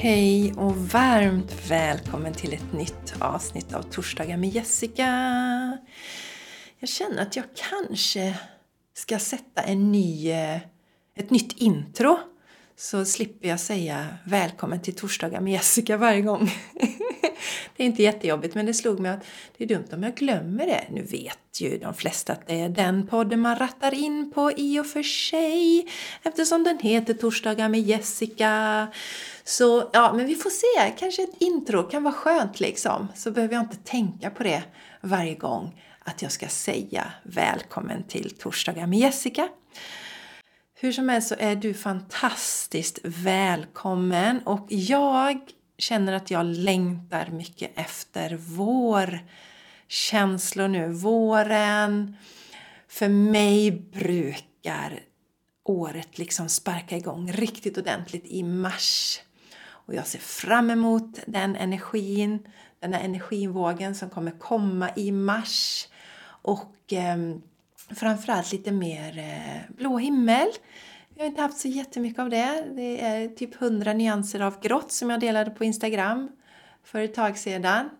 Hej och varmt välkommen till ett nytt avsnitt av Torsdagar med Jessica. Jag känner att jag kanske ska sätta en ny, eh, ett nytt intro så slipper jag säga välkommen till Torsdagar med Jessica varje gång. Det är inte jättejobbigt men det slog mig att det är dumt om jag glömmer det. Nu vet ju de flesta att det är den podden man rattar in på i och för sig eftersom den heter Torsdagar med Jessica. Så ja, men vi får se. Kanske ett intro kan vara skönt liksom. Så behöver jag inte tänka på det varje gång att jag ska säga välkommen till Torsdagar med Jessica. Hur som helst så är du fantastiskt välkommen och jag känner att jag längtar mycket efter vår känslor nu. Våren. För mig brukar året liksom sparka igång riktigt ordentligt i mars. Och jag ser fram emot den energin, den här energivågen som kommer komma i mars. Och eh, framförallt lite mer eh, blå himmel. Jag har inte haft så jättemycket av det. Det är typ 100 nyanser av grått som jag delade på Instagram för ett tag sedan.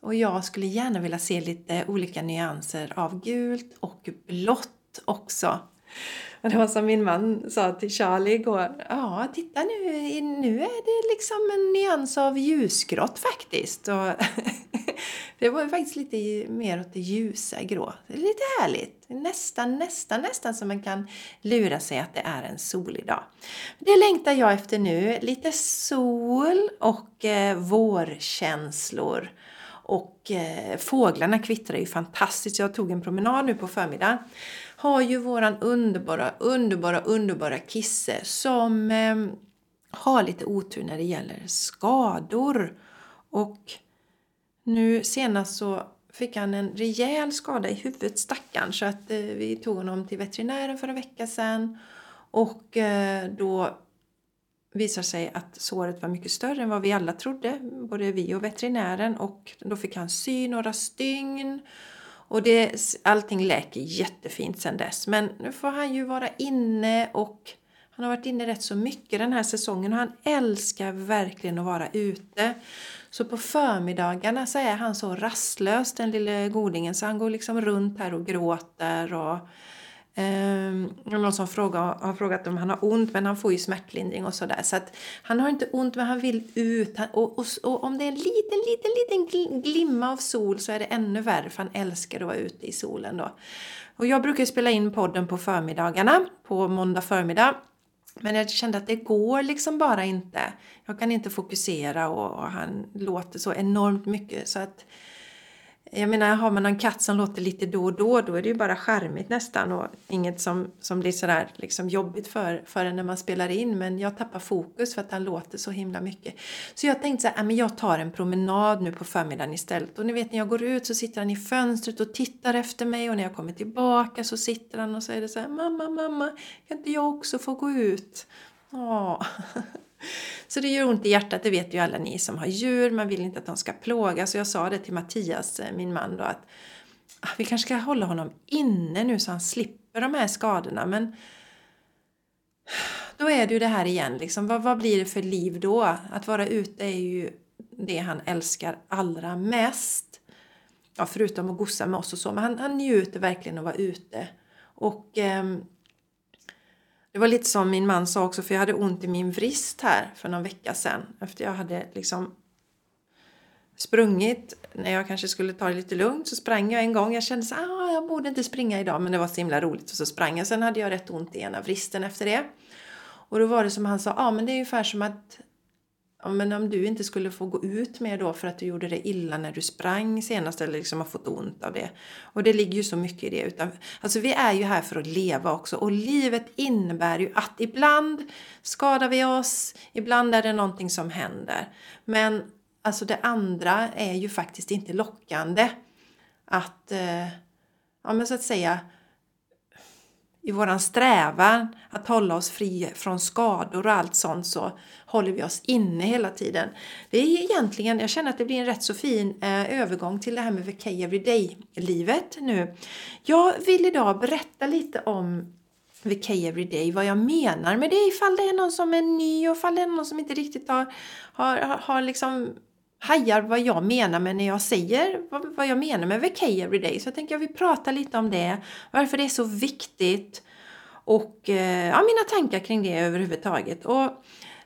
Och jag skulle gärna vilja se lite olika nyanser av gult och blått också. Och det var som min man sa till Charlie igår. Ja, titta nu, nu är det liksom en nyans av ljusgrått faktiskt. Och det var faktiskt lite mer åt det ljusa grå. Det är lite härligt. Nästan, nästan, nästan som man kan lura sig att det är en solig dag. Det längtar jag efter nu. Lite sol och eh, vårkänslor. Och eh, fåglarna kvittrar ju fantastiskt. Jag tog en promenad nu på förmiddagen har ju våran underbara, underbara, underbara Kisse som eh, har lite otur när det gäller skador. Och nu senast så fick han en rejäl skada i huvudet stackaren så att eh, vi tog honom till veterinären för en vecka sedan. Och eh, då visade sig att såret var mycket större än vad vi alla trodde, både vi och veterinären. Och då fick han sy några stygn och det, allting läker jättefint sen dess. Men nu får han ju vara inne och han har varit inne rätt så mycket den här säsongen och han älskar verkligen att vara ute. Så på förmiddagarna så är han så rastlös den lille godingen så han går liksom runt här och gråter och Ehm, um, någon som frågar, har frågat om han har ont men han får ju smärtlindring och sådär. Så att han har inte ont men han vill ut. Han, och, och, och, om det är en liten, liten, liten glimma av sol så är det ännu värre för han älskar att vara ute i solen då. Och jag brukar spela in podden på förmiddagarna, på måndag förmiddag. Men jag kände att det går liksom bara inte. Jag kan inte fokusera och, och han låter så enormt mycket så att jag menar, har man en katt som låter lite då och då, då är det ju bara charmigt nästan och inget som, som blir sådär liksom jobbigt för, för en när man spelar in. Men jag tappar fokus för att han låter så himla mycket. Så jag tänkte så här, äh, men jag tar en promenad nu på förmiddagen istället. Och ni vet när jag går ut så sitter han i fönstret och tittar efter mig och när jag kommer tillbaka så sitter han och säger så här, mamma, mamma, kan inte jag också få gå ut? Åh. Så det gör ont i hjärtat, det vet ju alla ni som har djur. Man vill inte att de ska plågas. Så jag sa det till Mattias, eh, min man, då att ah, vi kanske ska hålla honom inne nu så han slipper de här skadorna. Men då är det ju det här igen, liksom. vad, vad blir det för liv då? Att vara ute är ju det han älskar allra mest. Ja, förutom att gossa med oss och så, men han, han njuter verkligen av att vara ute. Och eh, det var lite som min man sa också, för jag hade ont i min vrist här för någon vecka sedan. Efter jag hade liksom sprungit. När jag kanske skulle ta det lite lugnt så sprang jag en gång. Jag kände så ah, jag borde inte springa idag, men det var så himla roligt. Och så sprang jag. Sen hade jag rätt ont i ena vristen efter det. Och då var det som han sa, ja ah, men det är ungefär som att ja, men om du inte skulle få gå ut mer då för att du gjorde det illa när du sprang senast eller liksom har fått ont av det. Och det ligger ju så mycket i det. Utan, alltså vi är ju här för att leva också och livet innebär ju att ibland skadar vi oss, ibland är det någonting som händer. Men alltså det andra är ju faktiskt inte lockande. Att, eh, ja men så att säga, i våran strävan att hålla oss fria från skador och allt sånt så håller vi oss inne hela tiden. Det är egentligen, jag känner att det blir en rätt så fin eh, övergång till det här med VK Everyday-livet nu. Jag vill idag berätta lite om VK Everyday, vad jag menar med det ifall det är någon som är ny och ifall det är någon som inte riktigt har, har, har liksom hajar vad jag menar med när jag säger vad, vad jag menar med VK Everyday. Så jag tänker att vi pratar lite om det, varför det är så viktigt och eh, ja, mina tankar kring det överhuvudtaget. Och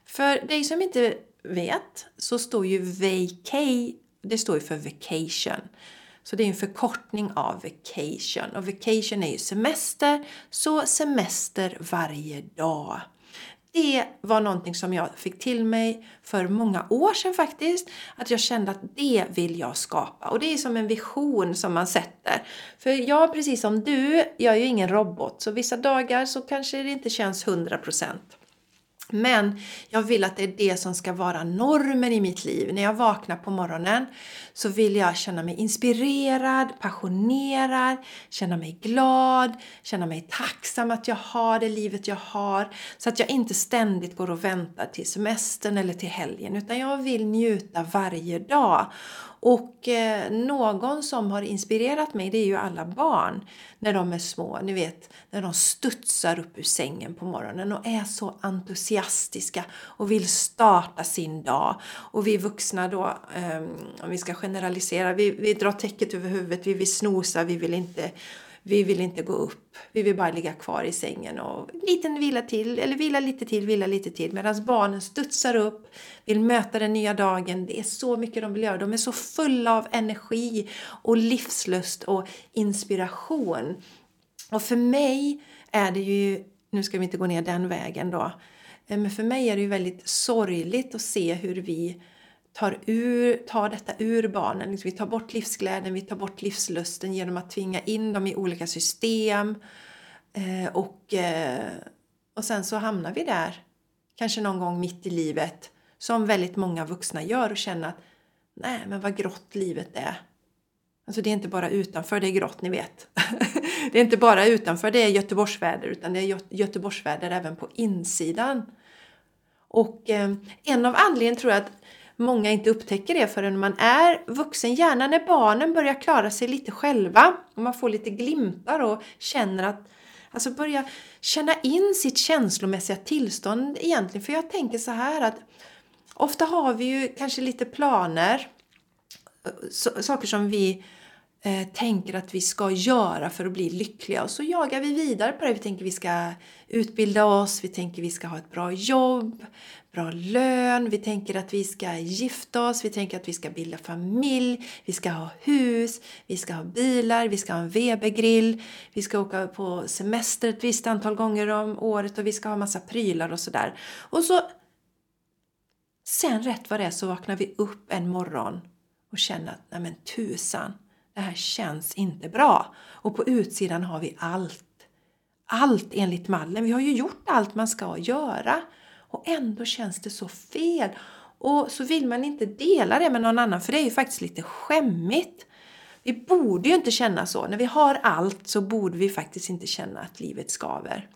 för dig som inte vet så står ju VK, det står ju för vacation. Så det är en förkortning av vacation. Och vacation är ju semester, så semester varje dag. Det var någonting som jag fick till mig för många år sedan faktiskt. Att jag kände att det vill jag skapa. Och det är som en vision som man sätter. För jag, precis som du, jag är ju ingen robot. Så vissa dagar så kanske det inte känns 100%. Men jag vill att det är det som ska vara normen i mitt liv. När jag vaknar på morgonen så vill jag känna mig inspirerad, passionerad, känna mig glad, känna mig tacksam att jag har det livet jag har. Så att jag inte ständigt går och väntar till semestern eller till helgen utan jag vill njuta varje dag. Och eh, någon som har inspirerat mig det är ju alla barn när de är små. Ni vet när de studsar upp ur sängen på morgonen och är så entusiastiska och vill starta sin dag. Och vi vuxna då, eh, om vi ska generalisera, vi, vi drar täcket över huvudet, vi vill snosa, vi vill inte vi vill inte gå upp. Vi vill bara ligga kvar i sängen och liten vila till, eller vila lite till, vila lite till. Medan barnen studsar upp, vill möta den nya dagen. Det är så mycket de vill göra. De är så fulla av energi och livslust och inspiration. Och för mig är det ju, nu ska vi inte gå ner den vägen då, eh, men för mig är det ju väldigt sorgligt att se hur vi tar, ur, tar detta ur barnen. Liksom, vi tar bort livsglädjen, vi tar bort livslusten genom att tvinga in dem i olika system. Eh, och, eh, och sen så hamnar vi där, kanske någon gång mitt i livet, som väldigt många vuxna gör och känner att nej men vad grått livet är. Alltså det är inte bara utanför det är grått, ni vet. det är inte bara utanför det är Göteborgsväder utan det är Göteborgsväder även på insidan. Och eh, en av anledningarna tror jag att många inte upptäcker det förrän man är vuxen. Gärna när barnen börjar klara sig lite själva och man får lite glimtar och känner att Alltså börja känna in sitt känslomässiga tillstånd egentligen. För jag tänker så här att ofta har vi ju kanske lite planer, saker som vi eh, tänker att vi ska göra för att bli lyckliga. Och så jagar vi vidare på det. Vi tänker att vi ska utbilda oss, vi tänker att vi ska ha ett bra jobb, bra lön, vi tänker att vi ska gifta oss, vi tänker att vi ska bilda familj, vi ska ha hus, vi ska ha bilar, vi ska ha en Webergrill, vi ska åka på semester ett visst antal gånger om året och vi ska ha massa prylar och sådär. Och så sen rätt vad det är så vaknar vi upp en morgon och känner att nej men tusan, det här känns inte bra. Och på utsidan har vi allt. Allt enligt mallen. Vi har ju gjort allt man ska göra. Och ändå känns det så fel. Och så vill man inte dela det med någon annan för det är ju faktiskt lite skämmigt. Vi borde ju inte känna så. När vi har allt så borde vi faktiskt inte känna att livet skaver.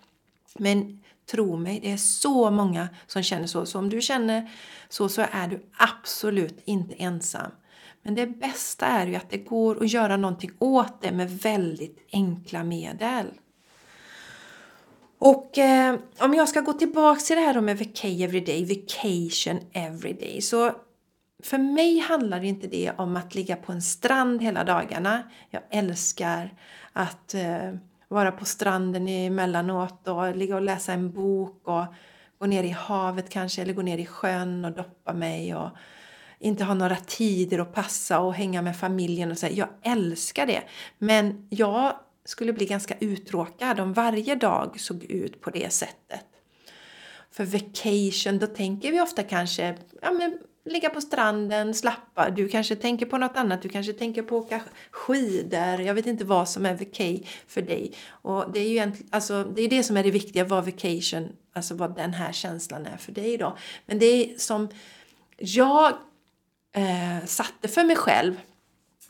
Men tro mig, det är så många som känner så. Så om du känner så så är du absolut inte ensam. Men det bästa är ju att det går att göra någonting åt det med väldigt enkla medel. Och eh, om jag ska gå tillbaka till det här med vacay everyday, vacation everyday. Så för mig handlar inte det om att ligga på en strand hela dagarna. Jag älskar att eh, vara på stranden emellanåt och ligga och läsa en bok och gå ner i havet kanske eller gå ner i sjön och doppa mig och inte ha några tider att passa och hänga med familjen och så. Jag älskar det. Men jag skulle bli ganska uttråkad om varje dag såg ut på det sättet. För vacation, då tänker vi ofta kanske ja, men, ligga på stranden, slappa. Du kanske tänker på något annat. Du kanske tänker på att åka skidor. Jag vet inte vad som är vacay för dig. Och det är ju alltså, det, är det som är det viktiga, vad vacation, alltså vad den här känslan är för dig då. Men det är som jag eh, satte för mig själv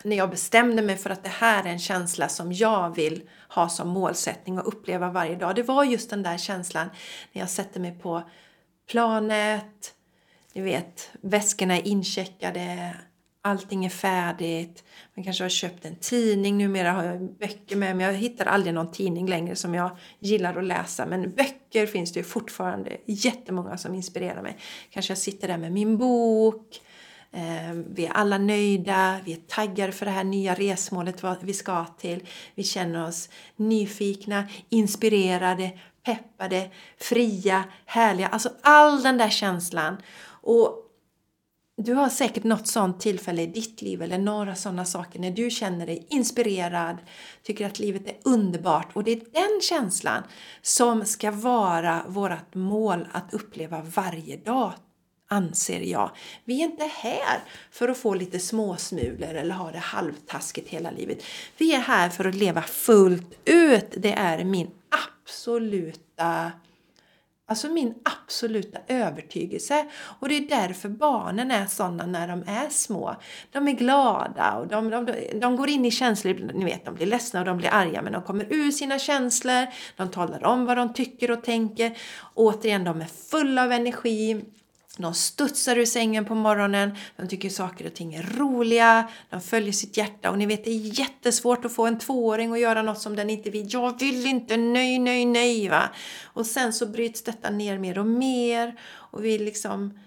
när jag bestämde mig för att det här är en känsla som jag vill ha som målsättning och uppleva varje dag. Det var just den där känslan när jag sätter mig på planet, ni vet, väskorna är incheckade, allting är färdigt. Man kanske har köpt en tidning, numera har jag böcker med mig. Jag hittar aldrig någon tidning längre som jag gillar att läsa. Men böcker finns det ju fortfarande jättemånga som inspirerar mig. Kanske jag sitter där med min bok. Ehm, vi är alla nöjda, vi är taggade för det här nya resmålet vi ska till. Vi känner oss nyfikna, inspirerade, peppade, fria, härliga. Alltså all den där känslan. Och du har säkert något sånt tillfälle i ditt liv eller några sådana saker när du känner dig inspirerad, tycker att livet är underbart och det är den känslan som ska vara vårt mål att uppleva varje dag anser jag. Vi är inte här för att få lite småsmulor eller ha det halvtaskigt hela livet. Vi är här för att leva fullt ut. Det är min absoluta Alltså min absoluta övertygelse. Och det är därför barnen är sådana när de är små. De är glada och de, de, de går in i känslor. Ni vet, de blir ledsna och de blir arga men de kommer ur sina känslor. De talar om vad de tycker och tänker. Återigen, de är fulla av energi. De studsar ur sängen på morgonen, de tycker saker och ting är roliga, de följer sitt hjärta. Och ni vet det är jättesvårt att få en tvååring att göra något som den inte vill. Jag vill inte, nej, nej, nej va. Och sen så bryts detta ner mer och mer. Och vi liksom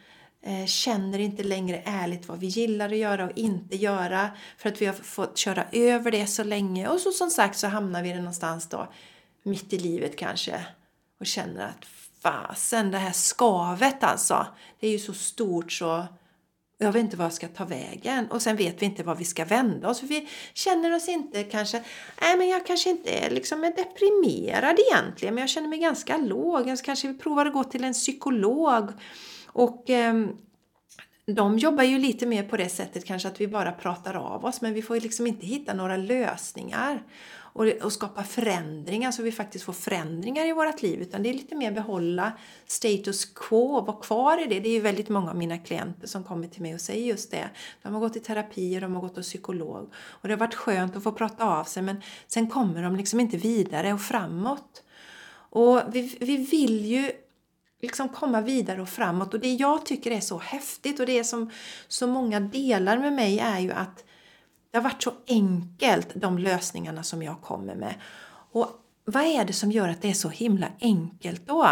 eh, känner inte längre ärligt vad vi gillar att göra och inte göra. För att vi har fått köra över det så länge. Och så som sagt så hamnar vi någonstans då mitt i livet kanske. Och känner att fasen, det här skavet alltså. Det är ju så stort så jag vet inte var jag ska ta vägen. Och sen vet vi inte var vi ska vända oss. För vi känner oss inte kanske, nej men jag kanske inte är liksom deprimerad egentligen. Men jag känner mig ganska låg. Jag kanske vi provar att gå till en psykolog. Och eh, de jobbar ju lite mer på det sättet kanske att vi bara pratar av oss. Men vi får ju liksom inte hitta några lösningar och, och skapa förändringar så vi faktiskt får förändringar i vårt liv. Utan det är lite mer behålla status quo, vara kvar i det. Det är ju väldigt många av mina klienter som kommer till mig och säger just det. De har gått i terapi och de har gått hos psykolog. Och det har varit skönt att få prata av sig men sen kommer de liksom inte vidare och framåt. Och vi, vi vill ju liksom komma vidare och framåt. Och det jag tycker är så häftigt och det som så många delar med mig är ju att det har varit så enkelt, de lösningarna som jag kommer med. Och vad är det som gör att det är så himla enkelt då?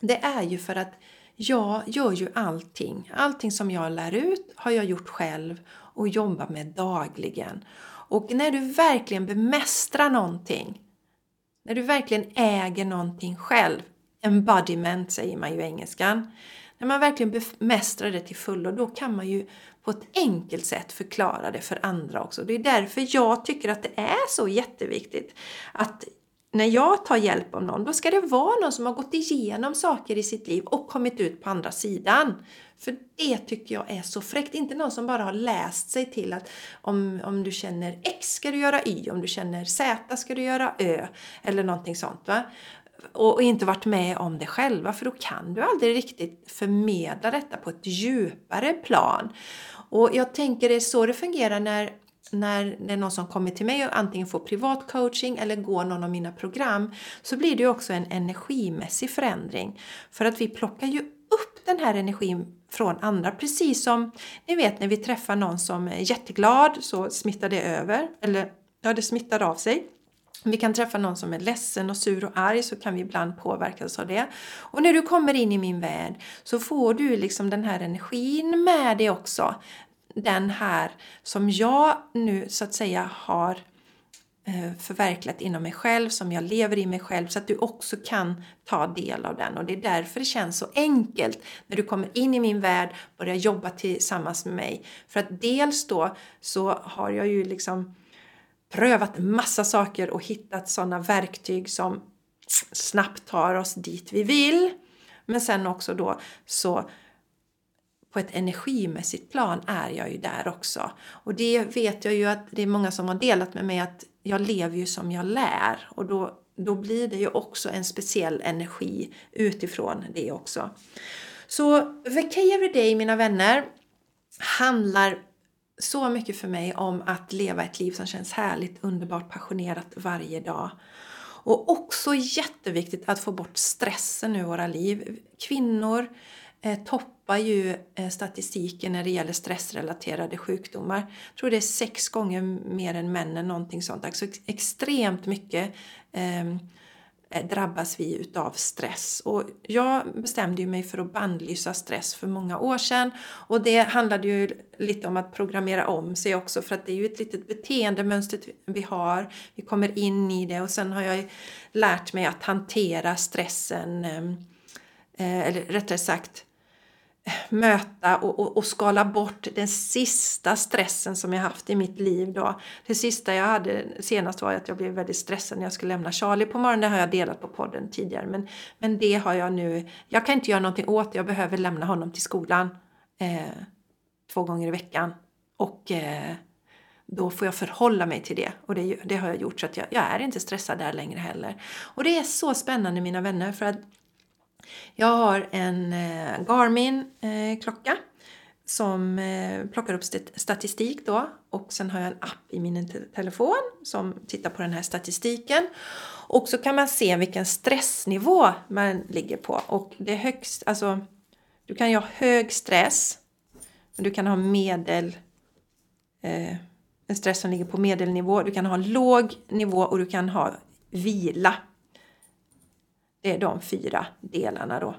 Det är ju för att jag gör ju allting. Allting som jag lär ut har jag gjort själv och jobbar med dagligen. Och när du verkligen bemästrar någonting, när du verkligen äger någonting själv, embodiment säger man ju i engelskan, när man verkligen bemästrar det till fullo, då kan man ju på ett enkelt sätt förklara det för andra också. Det är därför jag tycker att det är så jätteviktigt att när jag tar hjälp av någon, då ska det vara någon som har gått igenom saker i sitt liv och kommit ut på andra sidan. För det tycker jag är så fräckt. Inte någon som bara har läst sig till att om, om du känner X ska du göra Y, om du känner Z ska du göra Ö eller någonting sånt. Va? och inte varit med om det själva för då kan du aldrig riktigt förmedla detta på ett djupare plan. Och jag tänker det är så det fungerar när när det är någon som kommer till mig och antingen får privat coaching eller går någon av mina program så blir det också en energimässig förändring. För att vi plockar ju upp den här energin från andra. Precis som ni vet när vi träffar någon som är jätteglad så smittar det över, eller ja, det smittar av sig. Om vi kan träffa någon som är ledsen och sur och arg så kan vi ibland påverkas av det. Och när du kommer in i min värld så får du liksom den här energin med dig också. Den här som jag nu så att säga har eh, förverkligat inom mig själv, som jag lever i mig själv, så att du också kan ta del av den. Och det är därför det känns så enkelt när du kommer in i min värld, börjar jobba tillsammans med mig. För att dels då så har jag ju liksom prövat massa saker och hittat sådana verktyg som snabbt tar oss dit vi vill. Men sen också då så på ett energimässigt plan är jag ju där också. Och det vet jag ju att det är många som har delat med mig att jag lever ju som jag lär och då, då blir det ju också en speciell energi utifrån det också. Så VK Everyday mina vänner handlar så mycket för mig om att leva ett liv som känns härligt, underbart, passionerat varje dag. Och också jätteviktigt att få bort stressen ur våra liv. Kvinnor eh, toppar ju eh, statistiken när det gäller stressrelaterade sjukdomar. Jag tror det är sex gånger mer än männen, någonting sånt. Alltså extremt mycket eh, Eh, Eh, drabbas vi utav stress. Och jag bestämde ju mig för att bandlysa stress för många år sedan. Och det handlade ju lite om att programmera om sig också för att det är ju ett litet beteendemönster vi har. Vi kommer in i det och sen har jag lärt mig att hantera stressen. Eh, eh, eller rättare sagt möta och, och, och, skala bort den sista stressen som jag haft i mitt liv. Då. Det sista jag hade senast var att jag blev väldigt stressad när jag skulle lämna Charlie på morgonen. Det har jag delat på podden tidigare. Men, men det har jag nu. Jag kan inte göra någonting åt det. Jag behöver lämna honom till skolan eh, två gånger i veckan. Och eh, då får jag förhålla mig till det. Och det, det har jag gjort så att jag, jag är inte stressad där längre heller. Och det är så spännande mina vänner för att jag har en eh, Garmin-klocka eh, som eh, plockar upp statistik då och sen har jag en app i min telefon som tittar på den här statistiken. Och så kan man se vilken stressnivå man ligger på och det är högst, alltså du kan ju ha hög stress, men du kan ha medel, eh, en stress som ligger på medelnivå, du kan ha låg nivå och du kan ha vila. Det är de fyra delarna då.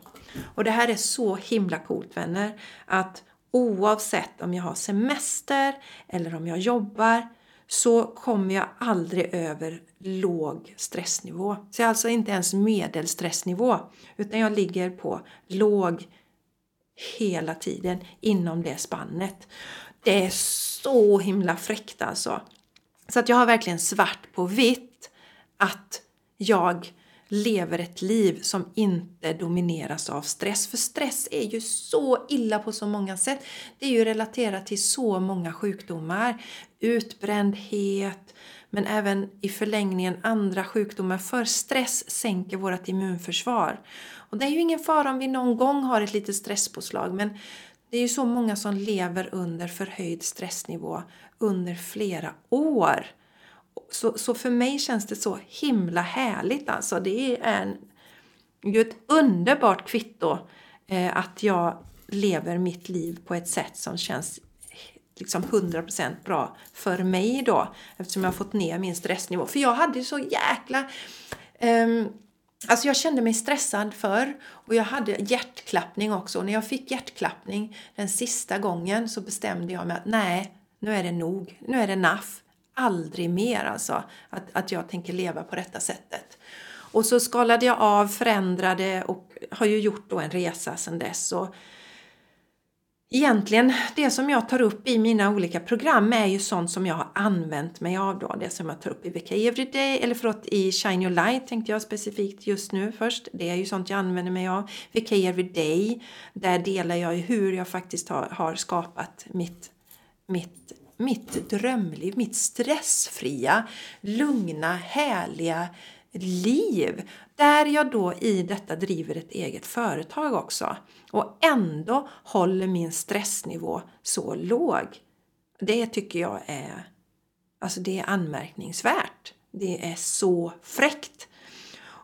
Och det här är så himla coolt vänner. Att oavsett om jag har semester eller om jag jobbar så kommer jag aldrig över låg stressnivå. Så jag är alltså inte ens medelstressnivå utan jag ligger på låg hela tiden inom det spannet. Det är så himla fräckt alltså. Så att jag har verkligen svart på vitt att jag lever ett liv som inte domineras av stress. För stress är ju så illa på så många sätt. Det är ju relaterat till så många sjukdomar. Utbrändhet, men även i förlängningen andra sjukdomar. För stress sänker vårt immunförsvar. Och det är ju ingen fara om vi någon gång har ett litet stresspåslag men det är ju så många som lever under förhöjd stressnivå under flera år. Så, så för mig känns det så himla härligt alltså. Det är en, ju ett underbart kvitto eh, att jag lever mitt liv på ett sätt som känns liksom 100% bra för mig då. Eftersom jag har fått ner min stressnivå. För jag hade ju så jäkla... Um, Alltså jag kände mig stressad förr. och jag hade hjärtklappning också. Och när jag fick hjärtklappning den sista gången så bestämde jag mig att nej, nu är det nog. Nu är det naff aldrig mer alltså att, att jag tänker leva på detta sättet. Och så skalade jag av, förändrade och har ju gjort då en resa sedan dess. Och egentligen, det som jag tar upp i mina olika program är ju sånt som jag har använt mig av då. Det som jag tar upp i VK Everyday, eller förlåt i Shine Your Light tänkte jag specifikt just nu först. Det är ju sånt jag använder mig av. VK Everyday, där delar jag hur jag faktiskt har, har skapat mitt, mitt mitt drömliv, mitt stressfria, lugna, härliga liv. Där jag då i detta driver ett eget företag också. Och ändå håller min stressnivå så låg. Det tycker jag är, alltså det är anmärkningsvärt. Det är så fräckt.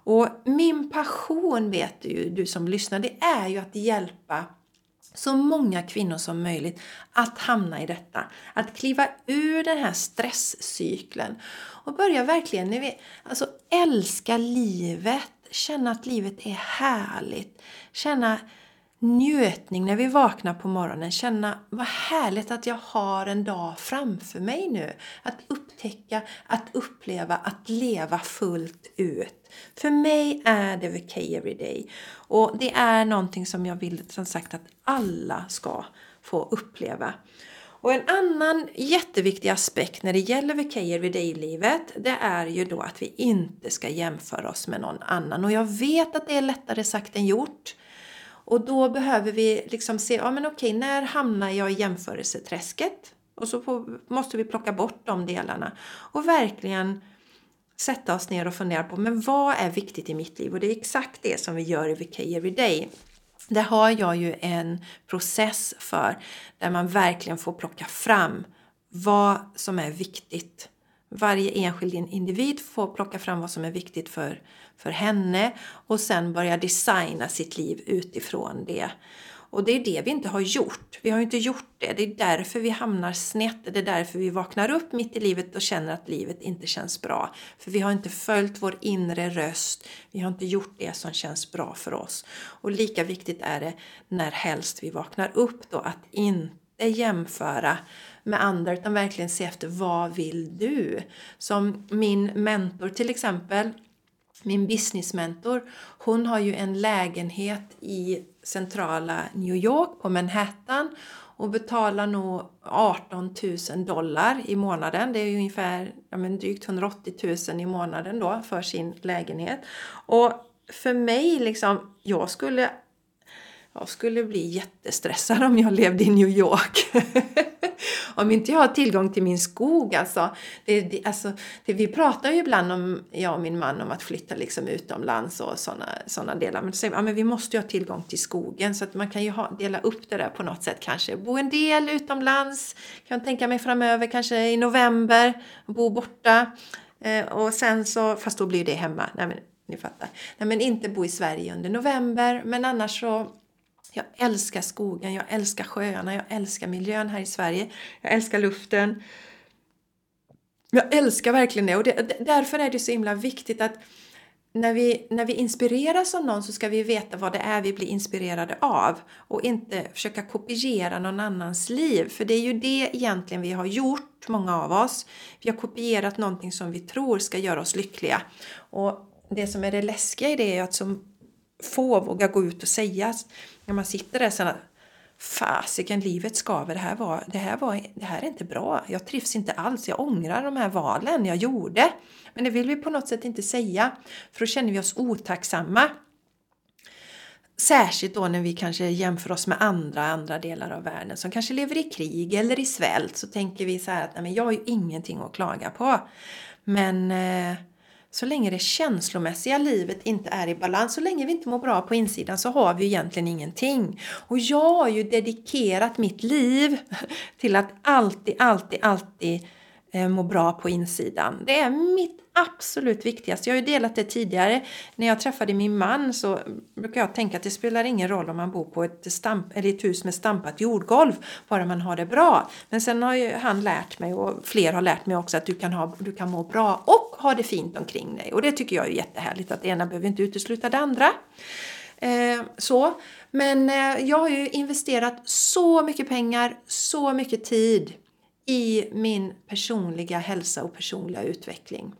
Och min passion vet du, du som lyssnar, det är ju att hjälpa så många kvinnor som möjligt att hamna i detta. Att kliva ur den här stresscykeln och börja verkligen ni vet, alltså, älska livet, känna att livet är härligt, känna njutning när vi vaknar på morgonen. Känna vad härligt att jag har en dag framför mig nu. Att upptäcka, att uppleva, att leva fullt ut. För mig är det VK Everyday. Och det är någonting som jag vill som sagt att alla ska få uppleva. Och en annan jätteviktig aspekt när det gäller VK vid livet det är ju då att vi inte ska jämföra oss med någon annan. Och jag vet att det är lättare sagt än gjort. Och då behöver vi liksom se, ja men okej, när hamnar jag i jämförelseträsket? Och så får, måste vi plocka bort de delarna och verkligen sätta oss ner och fundera på, men vad är viktigt i mitt liv? Och det är exakt det som vi gör i VK Everyday. Där har jag ju en process för där man verkligen får plocka fram vad som är viktigt varje enskild individ får plocka fram vad som är viktigt för, för henne och sen börja designa sitt liv utifrån det. Och det är det vi inte har gjort. Vi har inte gjort det. Det är därför vi hamnar snett. Det är därför vi vaknar upp mitt i livet och känner att livet inte känns bra. För vi har inte följt vår inre röst. Vi har inte gjort det som känns bra för oss. Och lika viktigt är det när helst vi vaknar upp då att inte Eh, jämföra med andra utan verkligen se efter vad vill du? Som min mentor till exempel, min businessmentor, hon har ju en lägenhet i centrala New York på Manhattan och betalar nog 18 000 dollar i månaden. Det är ju ungefär ja, men drygt 180 000 i månaden då för sin lägenhet. Och för mig liksom, jag skulle jag skulle bli jättestressad om jag levde i New York. om inte jag har tillgång till min skog alltså. Det, det, alltså det, vi pratar ju ibland om, jag och min man, om att flytta liksom utomlands och sådana såna delar. Men säger ja, men vi måste ju ha tillgång till skogen så att man kan ju ha, dela upp det där på något sätt kanske. Bo en del utomlands, kan jag tänka mig framöver, kanske i november, bo borta. Eh, och sen så, fast då blir det hemma. Nej, men, ni fattar. Nej, men inte bo i Sverige under november, men annars så jag älskar skogen, jag älskar sjöarna, jag älskar miljön här i Sverige. Jag älskar luften. Jag älskar verkligen det och det, därför är det så himla viktigt att när vi, när vi inspireras av någon så ska vi veta vad det är vi blir inspirerade av och inte försöka kopiera någon annans liv. För det är ju det egentligen vi har gjort, många av oss. Vi har kopierat någonting som vi tror ska göra oss lyckliga. Och det som är det läskiga i det är att så få vågar gå ut och säga när man sitter där sen fasiken, livet skaver, det här, var, det, här var, det här är inte bra, jag trivs inte alls, jag ångrar de här valen jag gjorde. Men det vill vi på något sätt inte säga, för då känner vi oss otacksamma. Särskilt då när vi kanske jämför oss med andra, andra delar av världen som kanske lever i krig eller i svält så tänker vi så här att nej, men jag har ju ingenting att klaga på. Men eh, så länge det känslomässiga livet inte är i balans, så länge vi inte mår bra på insidan så har vi egentligen ingenting. Och jag har ju dedikerat mitt liv till att alltid, alltid, alltid eh, må bra på insidan. Det är mitt absolut viktigaste. Jag har ju delat det tidigare. När jag träffade min man så brukar jag tänka att det spelar ingen roll om man bor på ett, stamp, eller ett hus med stampat jordgolv, bara man har det bra. Men sen har ju han lärt mig och fler har lärt mig också att du kan, ha, du kan må bra och ha det fint omkring dig. Och det tycker jag är jättehärligt att det ena behöver inte utesluta det andra. Eh, så. Men eh, jag har ju investerat så mycket pengar, så mycket tid i min personliga hälsa och personliga utveckling.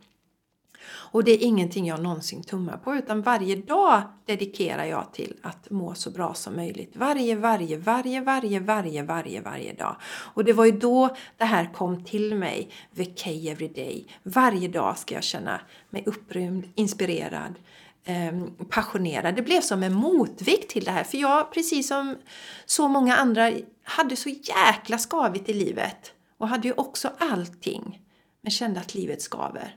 Och det är ingenting jag någonsin tummar på utan varje dag dedikerar jag till att må så bra som möjligt. Varje, varje, varje, varje, varje, varje, varje dag. Och det var ju då det här kom till mig. Vacay every day. Varje dag ska jag känna mig upprymd, inspirerad, ehm, passionerad. Det blev som en motvikt till det här. För jag, precis som så många andra, hade så jäkla skavigt i livet. Och hade ju också allting. Men kände att livet skaver.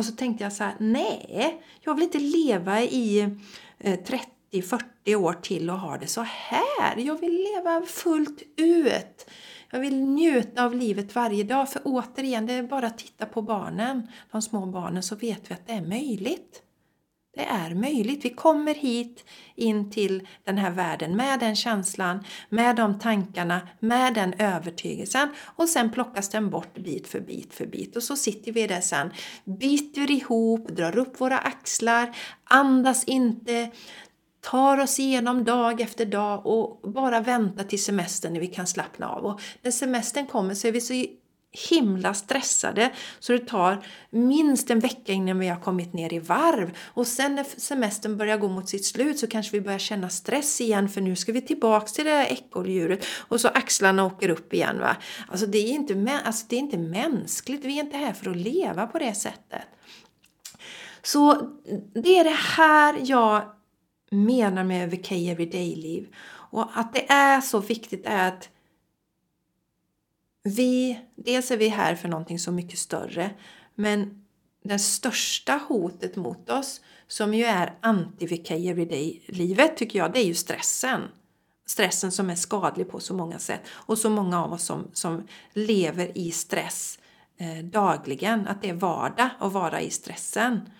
Och så tänkte jag så här, nej, jag vill inte leva i eh, 30-40 år till och ha det så här. Jag vill leva fullt ut. Jag vill njuta av livet varje dag. För återigen, det är bara att titta på barnen, de små barnen, så vet vi att det är möjligt. Det är möjligt. Vi kommer hit in till den här världen med den känslan, med de tankarna, med den övertygelsen och sen plockas den bort bit för bit för bit och så sitter vi där sen, biter ihop, drar upp våra axlar, andas inte, tar oss igenom dag efter dag och bara väntar till semestern när vi kan slappna av. Och när semestern kommer så är vi så himla stressade så det tar minst en vecka innan vi har kommit ner i varv. Och sen när semestern börjar gå mot sitt slut så kanske vi börjar känna stress igen för nu ska vi tillbaks till det där ekorrhjulet och så axlarna åker upp igen. Va? Alltså det, är inte, alltså det är inte mänskligt, vi är inte här för att leva på det sättet. Så det är det här jag menar med VK Everyday-liv. Och att det är så viktigt är att vi, dels är vi här för någonting så mycket större, men det största hotet mot oss, som ju är anti-VK everyday-livet, tycker jag, det är ju stressen. Stressen som är skadlig på så många sätt. Och så många av oss som, som lever i stress eh, dagligen, att det är vardag att vara i stressen.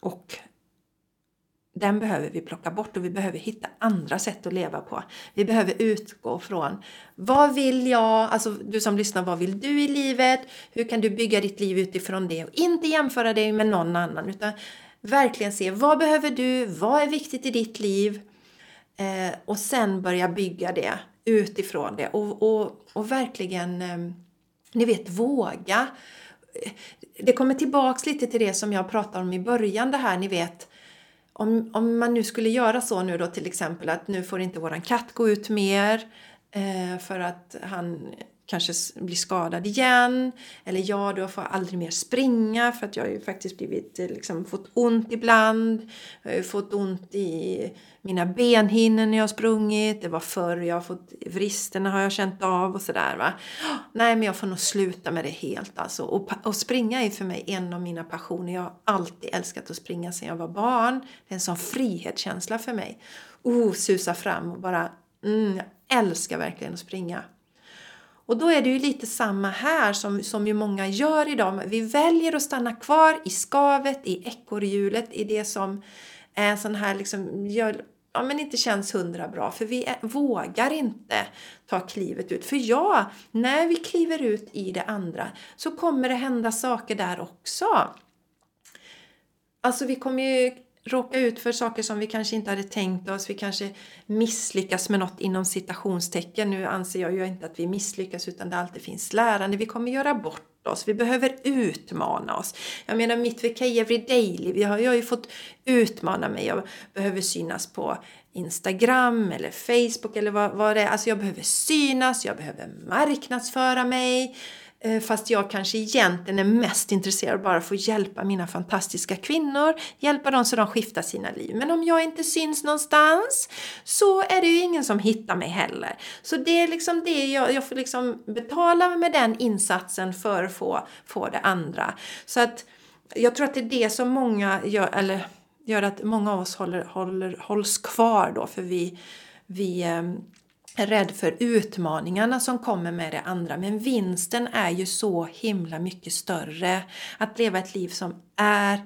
Och den behöver vi plocka bort och vi behöver hitta andra sätt att leva på. Vi behöver utgå från vad vill jag, alltså du som lyssnar, vad vill du i livet? Hur kan du bygga ditt liv utifrån det och inte jämföra dig med någon annan utan verkligen se vad behöver du, vad är viktigt i ditt liv? Eh, och sen börja bygga det utifrån det och, och, och verkligen, eh, ni vet, våga. Eh, det kommer tillbaks lite till det som jag pratade om i början, det här ni vet om, om man nu skulle göra så nu då till exempel att nu får inte våran katt gå ut mer eh, för att han kanske blir skadad igen. Eller ja, då får aldrig mer springa för att jag har ju faktiskt blivit, eh, liksom, fått ont ibland. Jag har ju fått ont i mina benhinnor när jag har sprungit. Det var förr jag har fått vristerna har jag känt av och sådär va. Nej men jag får nog sluta med det helt alltså. Och, och springa är för mig en av mina passioner. Jag har alltid älskat att springa sedan jag var barn. Det är en sån frihetskänsla för mig. Oh, susa fram och bara, mm, jag älskar verkligen att springa. Och då är det ju lite samma här som, som ju många gör idag. Vi väljer att stanna kvar i skavet, i ekorrhjulet, i det som är sån här liksom, gör, ja, men inte känns hundra bra. För vi är, vågar inte ta klivet ut. För ja, när vi kliver ut i det andra så kommer det hända saker där också. Alltså vi kommer ju råka ut för saker som vi kanske inte hade tänkt oss. Vi kanske misslyckas med något inom citationstecken. Nu anser jag ju inte att vi misslyckas utan det alltid finns lärande. Vi kommer göra bort oss. Vi behöver utmana oss. Jag menar mitt VK Everyday, jag har, jag har ju fått utmana mig. Jag behöver synas på Instagram eller Facebook eller vad, vad det är. Alltså jag behöver synas, jag behöver marknadsföra mig. Eh, fast jag kanske egentligen är mest intresserad bara för att hjälpa mina fantastiska kvinnor, hjälpa dem så de skiftar sina liv. Men om jag inte syns någonstans så är det ju ingen som hittar mig heller. Så det är liksom det jag, jag får liksom betala med den insatsen för att få, få det andra. Så att jag tror att det är det som många gör, eller gör att många av oss håller, håller, hålls kvar då för vi, vi ehm, är rädd för utmaningarna som kommer med det andra. Men vinsten är ju så himla mycket större. Att leva ett liv som är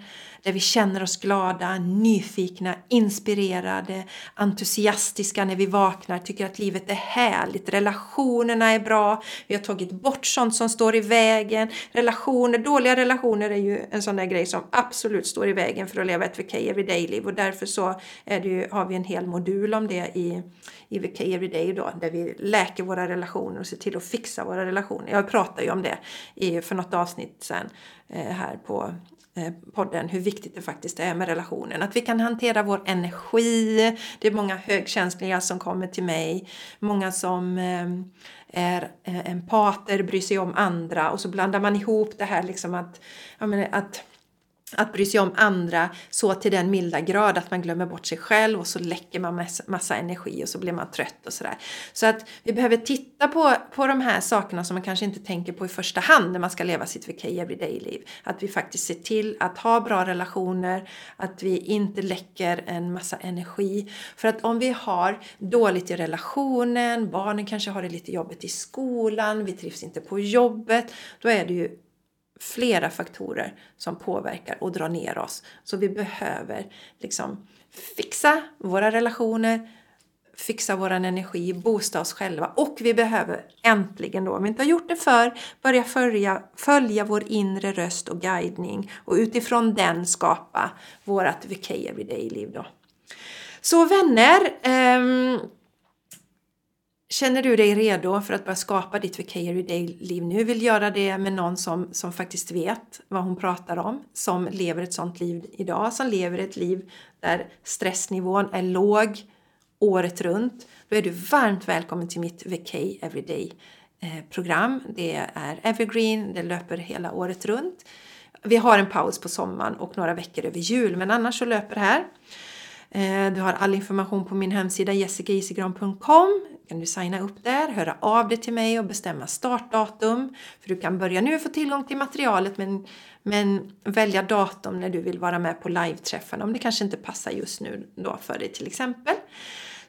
där vi känner oss glada, nyfikna, inspirerade, entusiastiska när vi vaknar, tycker att livet är härligt, relationerna är bra, vi har tagit bort sånt som står i vägen. Relationer, dåliga relationer är ju en sån där grej som absolut står i vägen för att leva ett VK Everyday-liv och därför så är det ju, har vi en hel modul om det i, i VK Everyday då, där vi läker våra relationer och ser till att fixa våra relationer. Jag pratade ju om det i, för något avsnitt sen eh, här på Eh, podden hur viktigt det faktiskt är med relationen. Att vi kan hantera vår energi. Det är många högkänsliga som kommer till mig. Många som eh, är eh, empater, bryr sig om andra och så blandar man ihop det här liksom att, menar, att att bry sig om andra så till den milda grad att man glömmer bort sig själv och så läcker man massa energi och så blir man trött och sådär. Så att vi behöver titta på, på de här sakerna som man kanske inte tänker på i första hand när man ska leva sitt VK Everyday-liv. Att vi faktiskt ser till att ha bra relationer, att vi inte läcker en massa energi. För att om vi har dåligt i relationen, barnen kanske har det lite jobbigt i skolan, vi trivs inte på jobbet, då är det ju flera faktorer som påverkar och drar ner oss. Så vi behöver liksom fixa våra relationer, fixa vår energi, boosta oss själva och vi behöver äntligen då, om vi inte har gjort det för börja följa, följa vår inre röst och guidning och utifrån den skapa vårt VK Everyday-liv då. Så vänner, um, Känner du dig redo för att börja skapa ditt Vicary Day-liv nu? Vill göra det med någon som, som faktiskt vet vad hon pratar om, som lever ett sånt liv idag, som lever ett liv där stressnivån är låg året runt. Då är du varmt välkommen till mitt Vacay Everyday-program. Eh, det är evergreen, det löper hela året runt. Vi har en paus på sommaren och några veckor över jul, men annars så löper det här. Eh, du har all information på min hemsida jessicaisigran.com. kan du signa upp där, höra av dig till mig och bestämma startdatum. För du kan börja nu få tillgång till materialet men, men välja datum när du vill vara med på live-träffarna om det kanske inte passar just nu då för dig till exempel.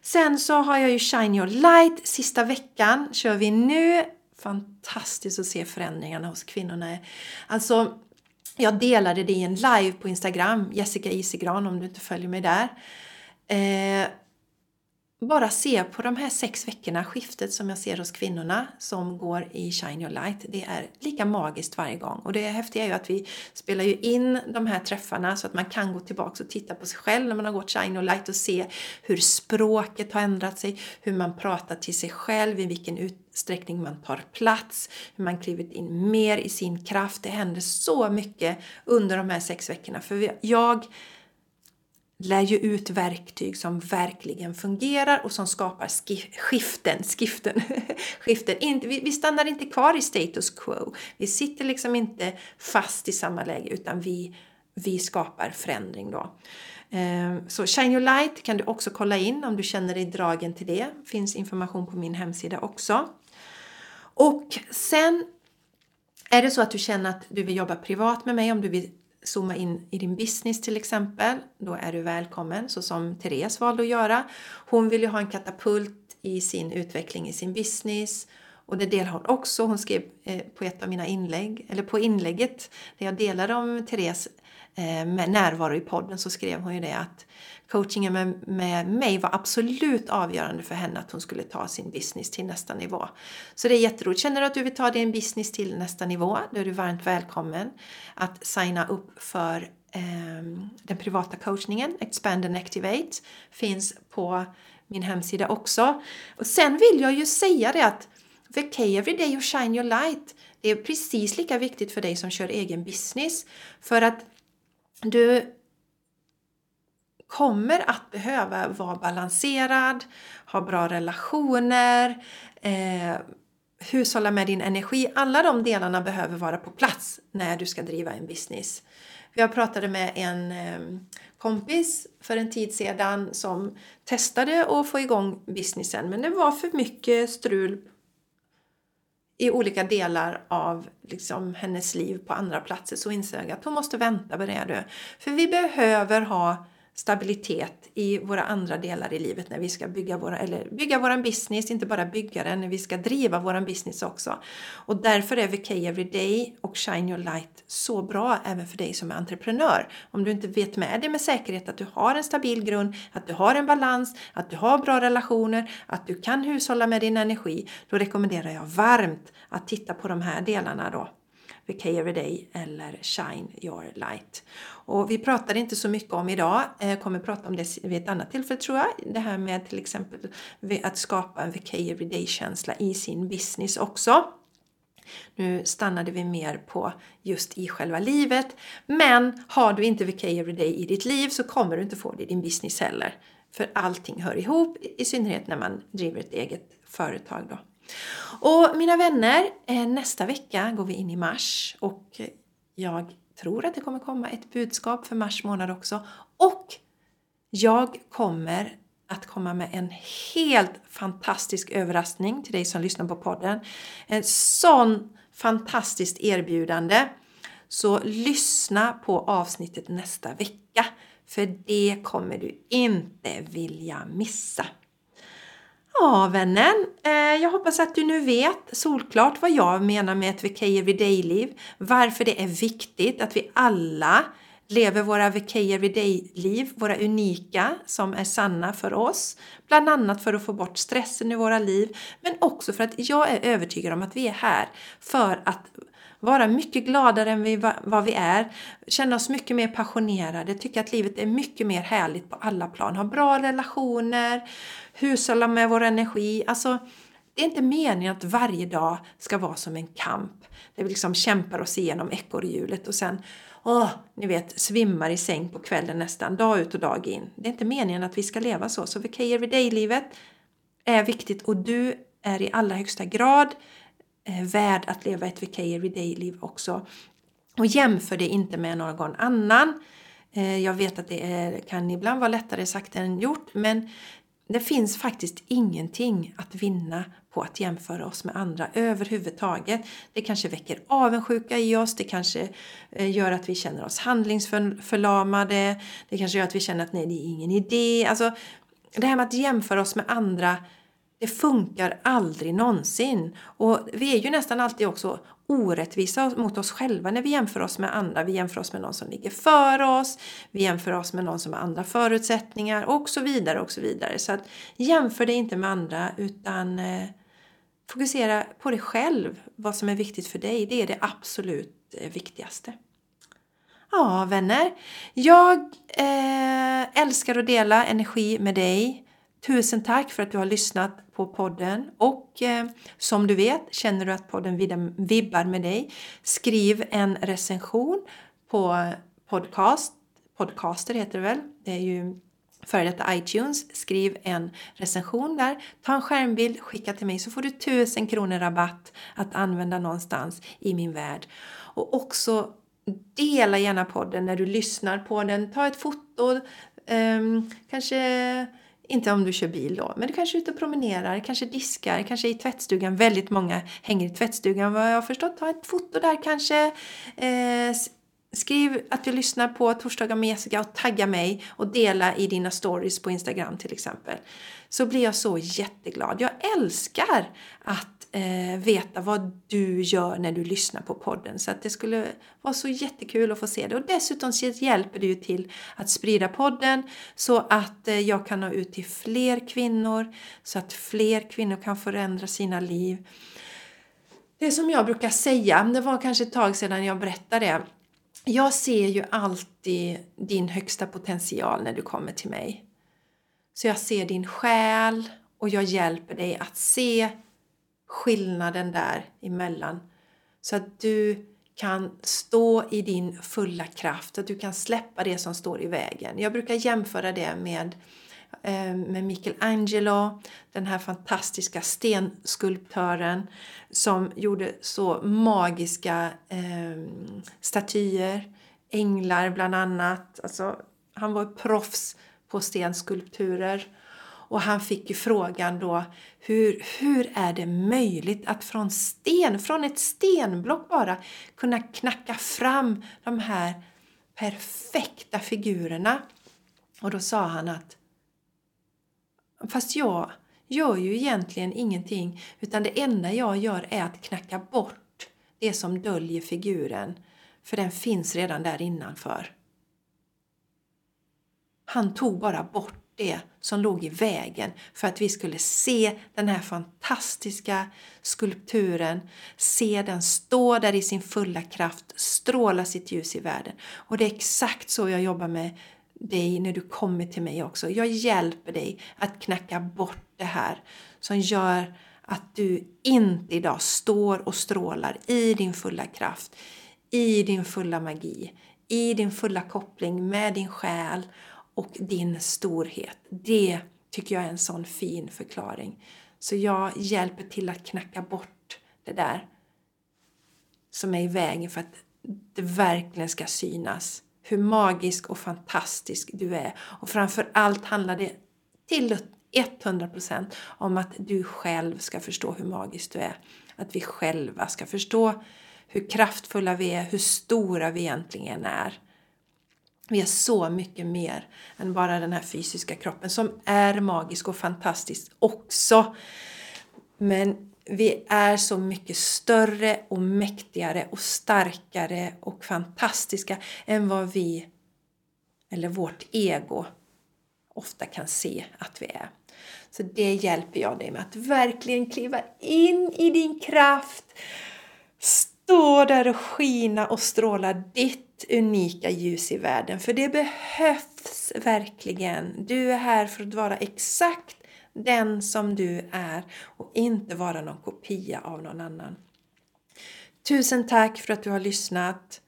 Sen så har jag ju Shine Your Light sista veckan kör vi nu fantastiskt att se förändringarna hos kvinnorna. Alltså, jag delade det i en live på Instagram, Jessica Isigran om du inte följer mig där. Eh, bara se på de här sex veckorna, skiftet som jag ser hos kvinnorna som går i Shine Your Light. Det är lika magiskt varje gång. Och det häftiga är ju att vi spelar ju in de här träffarna så att man kan gå tillbaka och titta på sig själv när man har gått Shine Your Light och se hur språket har ändrat sig, hur man pratar till sig själv, i vilken utsträckning man tar plats, hur man klivit in mer i sin kraft. Det händer så mycket under de här sex veckorna. För jag lär ju ut verktyg som verkligen fungerar och som skapar skiften. skiften, skiften. Vi stannar inte kvar i status quo. Vi sitter liksom inte fast i samma läge utan vi, vi skapar förändring då. Ehm, så Shine Your Light kan du också kolla in om du känner dig dragen till det. finns information på min hemsida också. Och sen är det så att du känner att du vill jobba privat med mig, om du vill zooma in i din business till exempel, då är du välkommen så som Therese valde att göra. Hon vill ju ha en katapult i sin utveckling i sin business och det delar hon också. Hon skrev eh, på ett av mina inlägg, eller på inlägget där jag delade om Therese Eh, med närvaro i podden så skrev hon ju det att coachingen med, med mig var absolut avgörande för henne att hon skulle ta sin business till nästa nivå. Så det är jätteroligt. Känner du att du vill ta din business till nästa nivå, då är du varmt välkommen att signa upp för eh, den privata coachningen, Expand and Activate, finns på min hemsida också. Och sen vill jag ju säga det att VK Everyday och Shine Your Light, det är precis lika viktigt för dig som kör egen business. För att du kommer att behöva vara balanserad, ha bra relationer, eh, hushålla med din energi. Alla de delarna behöver vara på plats när du ska driva en business. Jag pratade med en eh, kompis för en tid sedan som testade att få igång businessen men det var för mycket strul i olika delar av liksom, hennes liv på andra platser så insåg jag att hon måste vänta på det. För vi behöver ha stabilitet i våra andra delar i livet när vi ska bygga våra, eller bygga våran business, inte bara bygga den, när vi ska driva våran business också. Och därför är VK Everyday och Shine Your Light så bra även för dig som är entreprenör. Om du inte vet med dig med säkerhet att du har en stabil grund, att du har en balans, att du har bra relationer, att du kan hushålla med din energi, då rekommenderar jag varmt att titta på de här delarna då. Vacay-every-day eller Shine Your Light. Och vi pratar inte så mycket om idag, jag kommer prata om det vid ett annat tillfälle tror jag. Det här med till exempel att skapa en vacay-every-day känsla i sin business också. Nu stannade vi mer på just i själva livet. Men har du inte VK Everyday i ditt liv så kommer du inte få det i din business heller. För allting hör ihop, i synnerhet när man driver ett eget företag. Då. Och mina vänner, eh, nästa vecka går vi in i mars och jag tror att det kommer komma ett budskap för mars månad också. Och jag kommer att komma med en helt fantastisk överraskning till dig som lyssnar på podden. En sån fantastiskt erbjudande. Så lyssna på avsnittet nästa vecka. För det kommer du inte vilja missa. Ja, vännen. Eh, jag hoppas att du nu vet solklart vad jag menar med ett Vacay Everyday-liv. Varför det är viktigt att vi alla lever våra Vacay Everyday-liv, våra unika som är sanna för oss. Bland annat för att få bort stressen i våra liv, men också för att jag är övertygad om att vi är här för att vara mycket gladare än vi, vad vi är, känna oss mycket mer passionerade, tycka att livet är mycket mer härligt på alla plan, ha bra relationer, hushålla med vår energi. Alltså, det är inte meningen att varje dag ska vara som en kamp. Där vi liksom kämpar oss igenom ekorrhjulet och sen åh, ni vet, svimmar i säng på kvällen nästan, dag ut och dag in. Det är inte meningen att vi ska leva så. Så VK Everyday-livet är viktigt och du är i allra högsta grad eh, Eh, värd att leva ett VK Everyday-liv också. Och jämför det inte med någon annan. Eh, jag vet att det är, kan ibland vara lättare sagt än gjort, men det finns faktiskt ingenting att vinna på att jämföra oss med andra överhuvudtaget. Det kanske väcker avundsjuka i oss, det kanske eh, gör att vi känner oss handlingsförlamade, det kanske gör att vi känner att nej, det är ingen idé. Alltså, det här med att jämföra oss med andra det funkar aldrig någonsin. Och vi är ju nästan alltid också orättvisa mot oss själva när vi jämför oss med andra. Vi jämför oss med någon som ligger före oss, vi jämför oss med någon som har andra förutsättningar och så vidare och så vidare. Så att jämför dig inte med andra utan eh, fokusera på dig själv, vad som är viktigt för dig. Det är det absolut eh, viktigaste. Ja, vänner. Jag eh, älskar att dela energi med dig. Tusen tack för att du har lyssnat på podden och eh, som du vet, känner du att podden vibbar med dig, skriv en recension på podcast. Podcaster heter det väl? Det är ju före detta iTunes. Skriv en recension där, ta en skärmbild, skicka till mig så får du tusen kronor rabatt att använda någonstans i min värld. Och också dela gärna podden när du lyssnar på den. Ta ett foto, eh, kanske inte om du kör bil då, men du kanske är ute och promenerar, kanske diskar, kanske i tvättstugan. Väldigt många hänger i tvättstugan vad jag har förstått. Ta ett foto där kanske. Eh, skriv att du lyssnar på Torsdagar med Jessica och tagga mig och dela i dina stories på Instagram till exempel. Så blir jag så jätteglad. Jag älskar att eh, veta vad du gör när du lyssnar på podden. Så att det skulle vara så jättekul att få se det. Och dessutom så hjälper det ju till att sprida podden så att eh, jag kan nå ut till fler kvinnor. Så att fler kvinnor kan förändra sina liv. Det som jag brukar säga, det var kanske ett tag sedan jag berättade det. Jag ser ju alltid din högsta potential när du kommer till mig. Så jag ser din själ och jag hjälper dig att se skillnaden där emellan. Så att du kan stå i din fulla kraft, att du kan släppa det som står i vägen. Jag brukar jämföra det med, eh, med Michelangelo, den här fantastiska stenskulptören som gjorde så magiska eh, statyer, änglar bland annat. Alltså, han var proffs på stenskulpturer. Och han fick ju frågan då, hur, hur är det möjligt att från sten, från ett stenblock bara, kunna knacka fram de här perfekta figurerna? Och då sa han att, fast jag gör ju egentligen ingenting, utan det enda jag gör är att knacka bort det som döljer figuren, för den finns redan där innanför. Han tog bara bort det som låg i vägen för att vi skulle se den här fantastiska skulpturen, se den stå där i sin fulla kraft, stråla sitt ljus i världen. Och det är exakt så jag jobbar med dig när du kommer till mig också. Jag hjälper dig att knacka bort det här som gör att du inte idag står och strålar i din fulla kraft, i din fulla magi, i din fulla koppling med din själ och din storhet. Det tycker jag är en sån fin förklaring. Så jag hjälper till att knacka bort det där som är i vägen för att det verkligen ska synas hur magisk och fantastisk du är. Och framför allt handlar det till 100% om att du själv ska förstå hur magisk du är. Att vi själva ska förstå hur kraftfulla vi är, hur stora vi egentligen är. Vi är så mycket mer än bara den här fysiska kroppen som är magisk och fantastisk också. Men vi är så mycket större och mäktigare och starkare och fantastiska än vad vi, eller vårt ego, ofta kan se att vi är. Så det hjälper jag dig med, att verkligen kliva in i din kraft. Stå där och skina och stråla ditt unika ljus i världen. För det behövs verkligen. Du är här för att vara exakt den som du är och inte vara någon kopia av någon annan. Tusen tack för att du har lyssnat.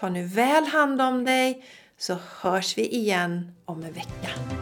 Ta nu väl hand om dig så hörs vi igen om en vecka.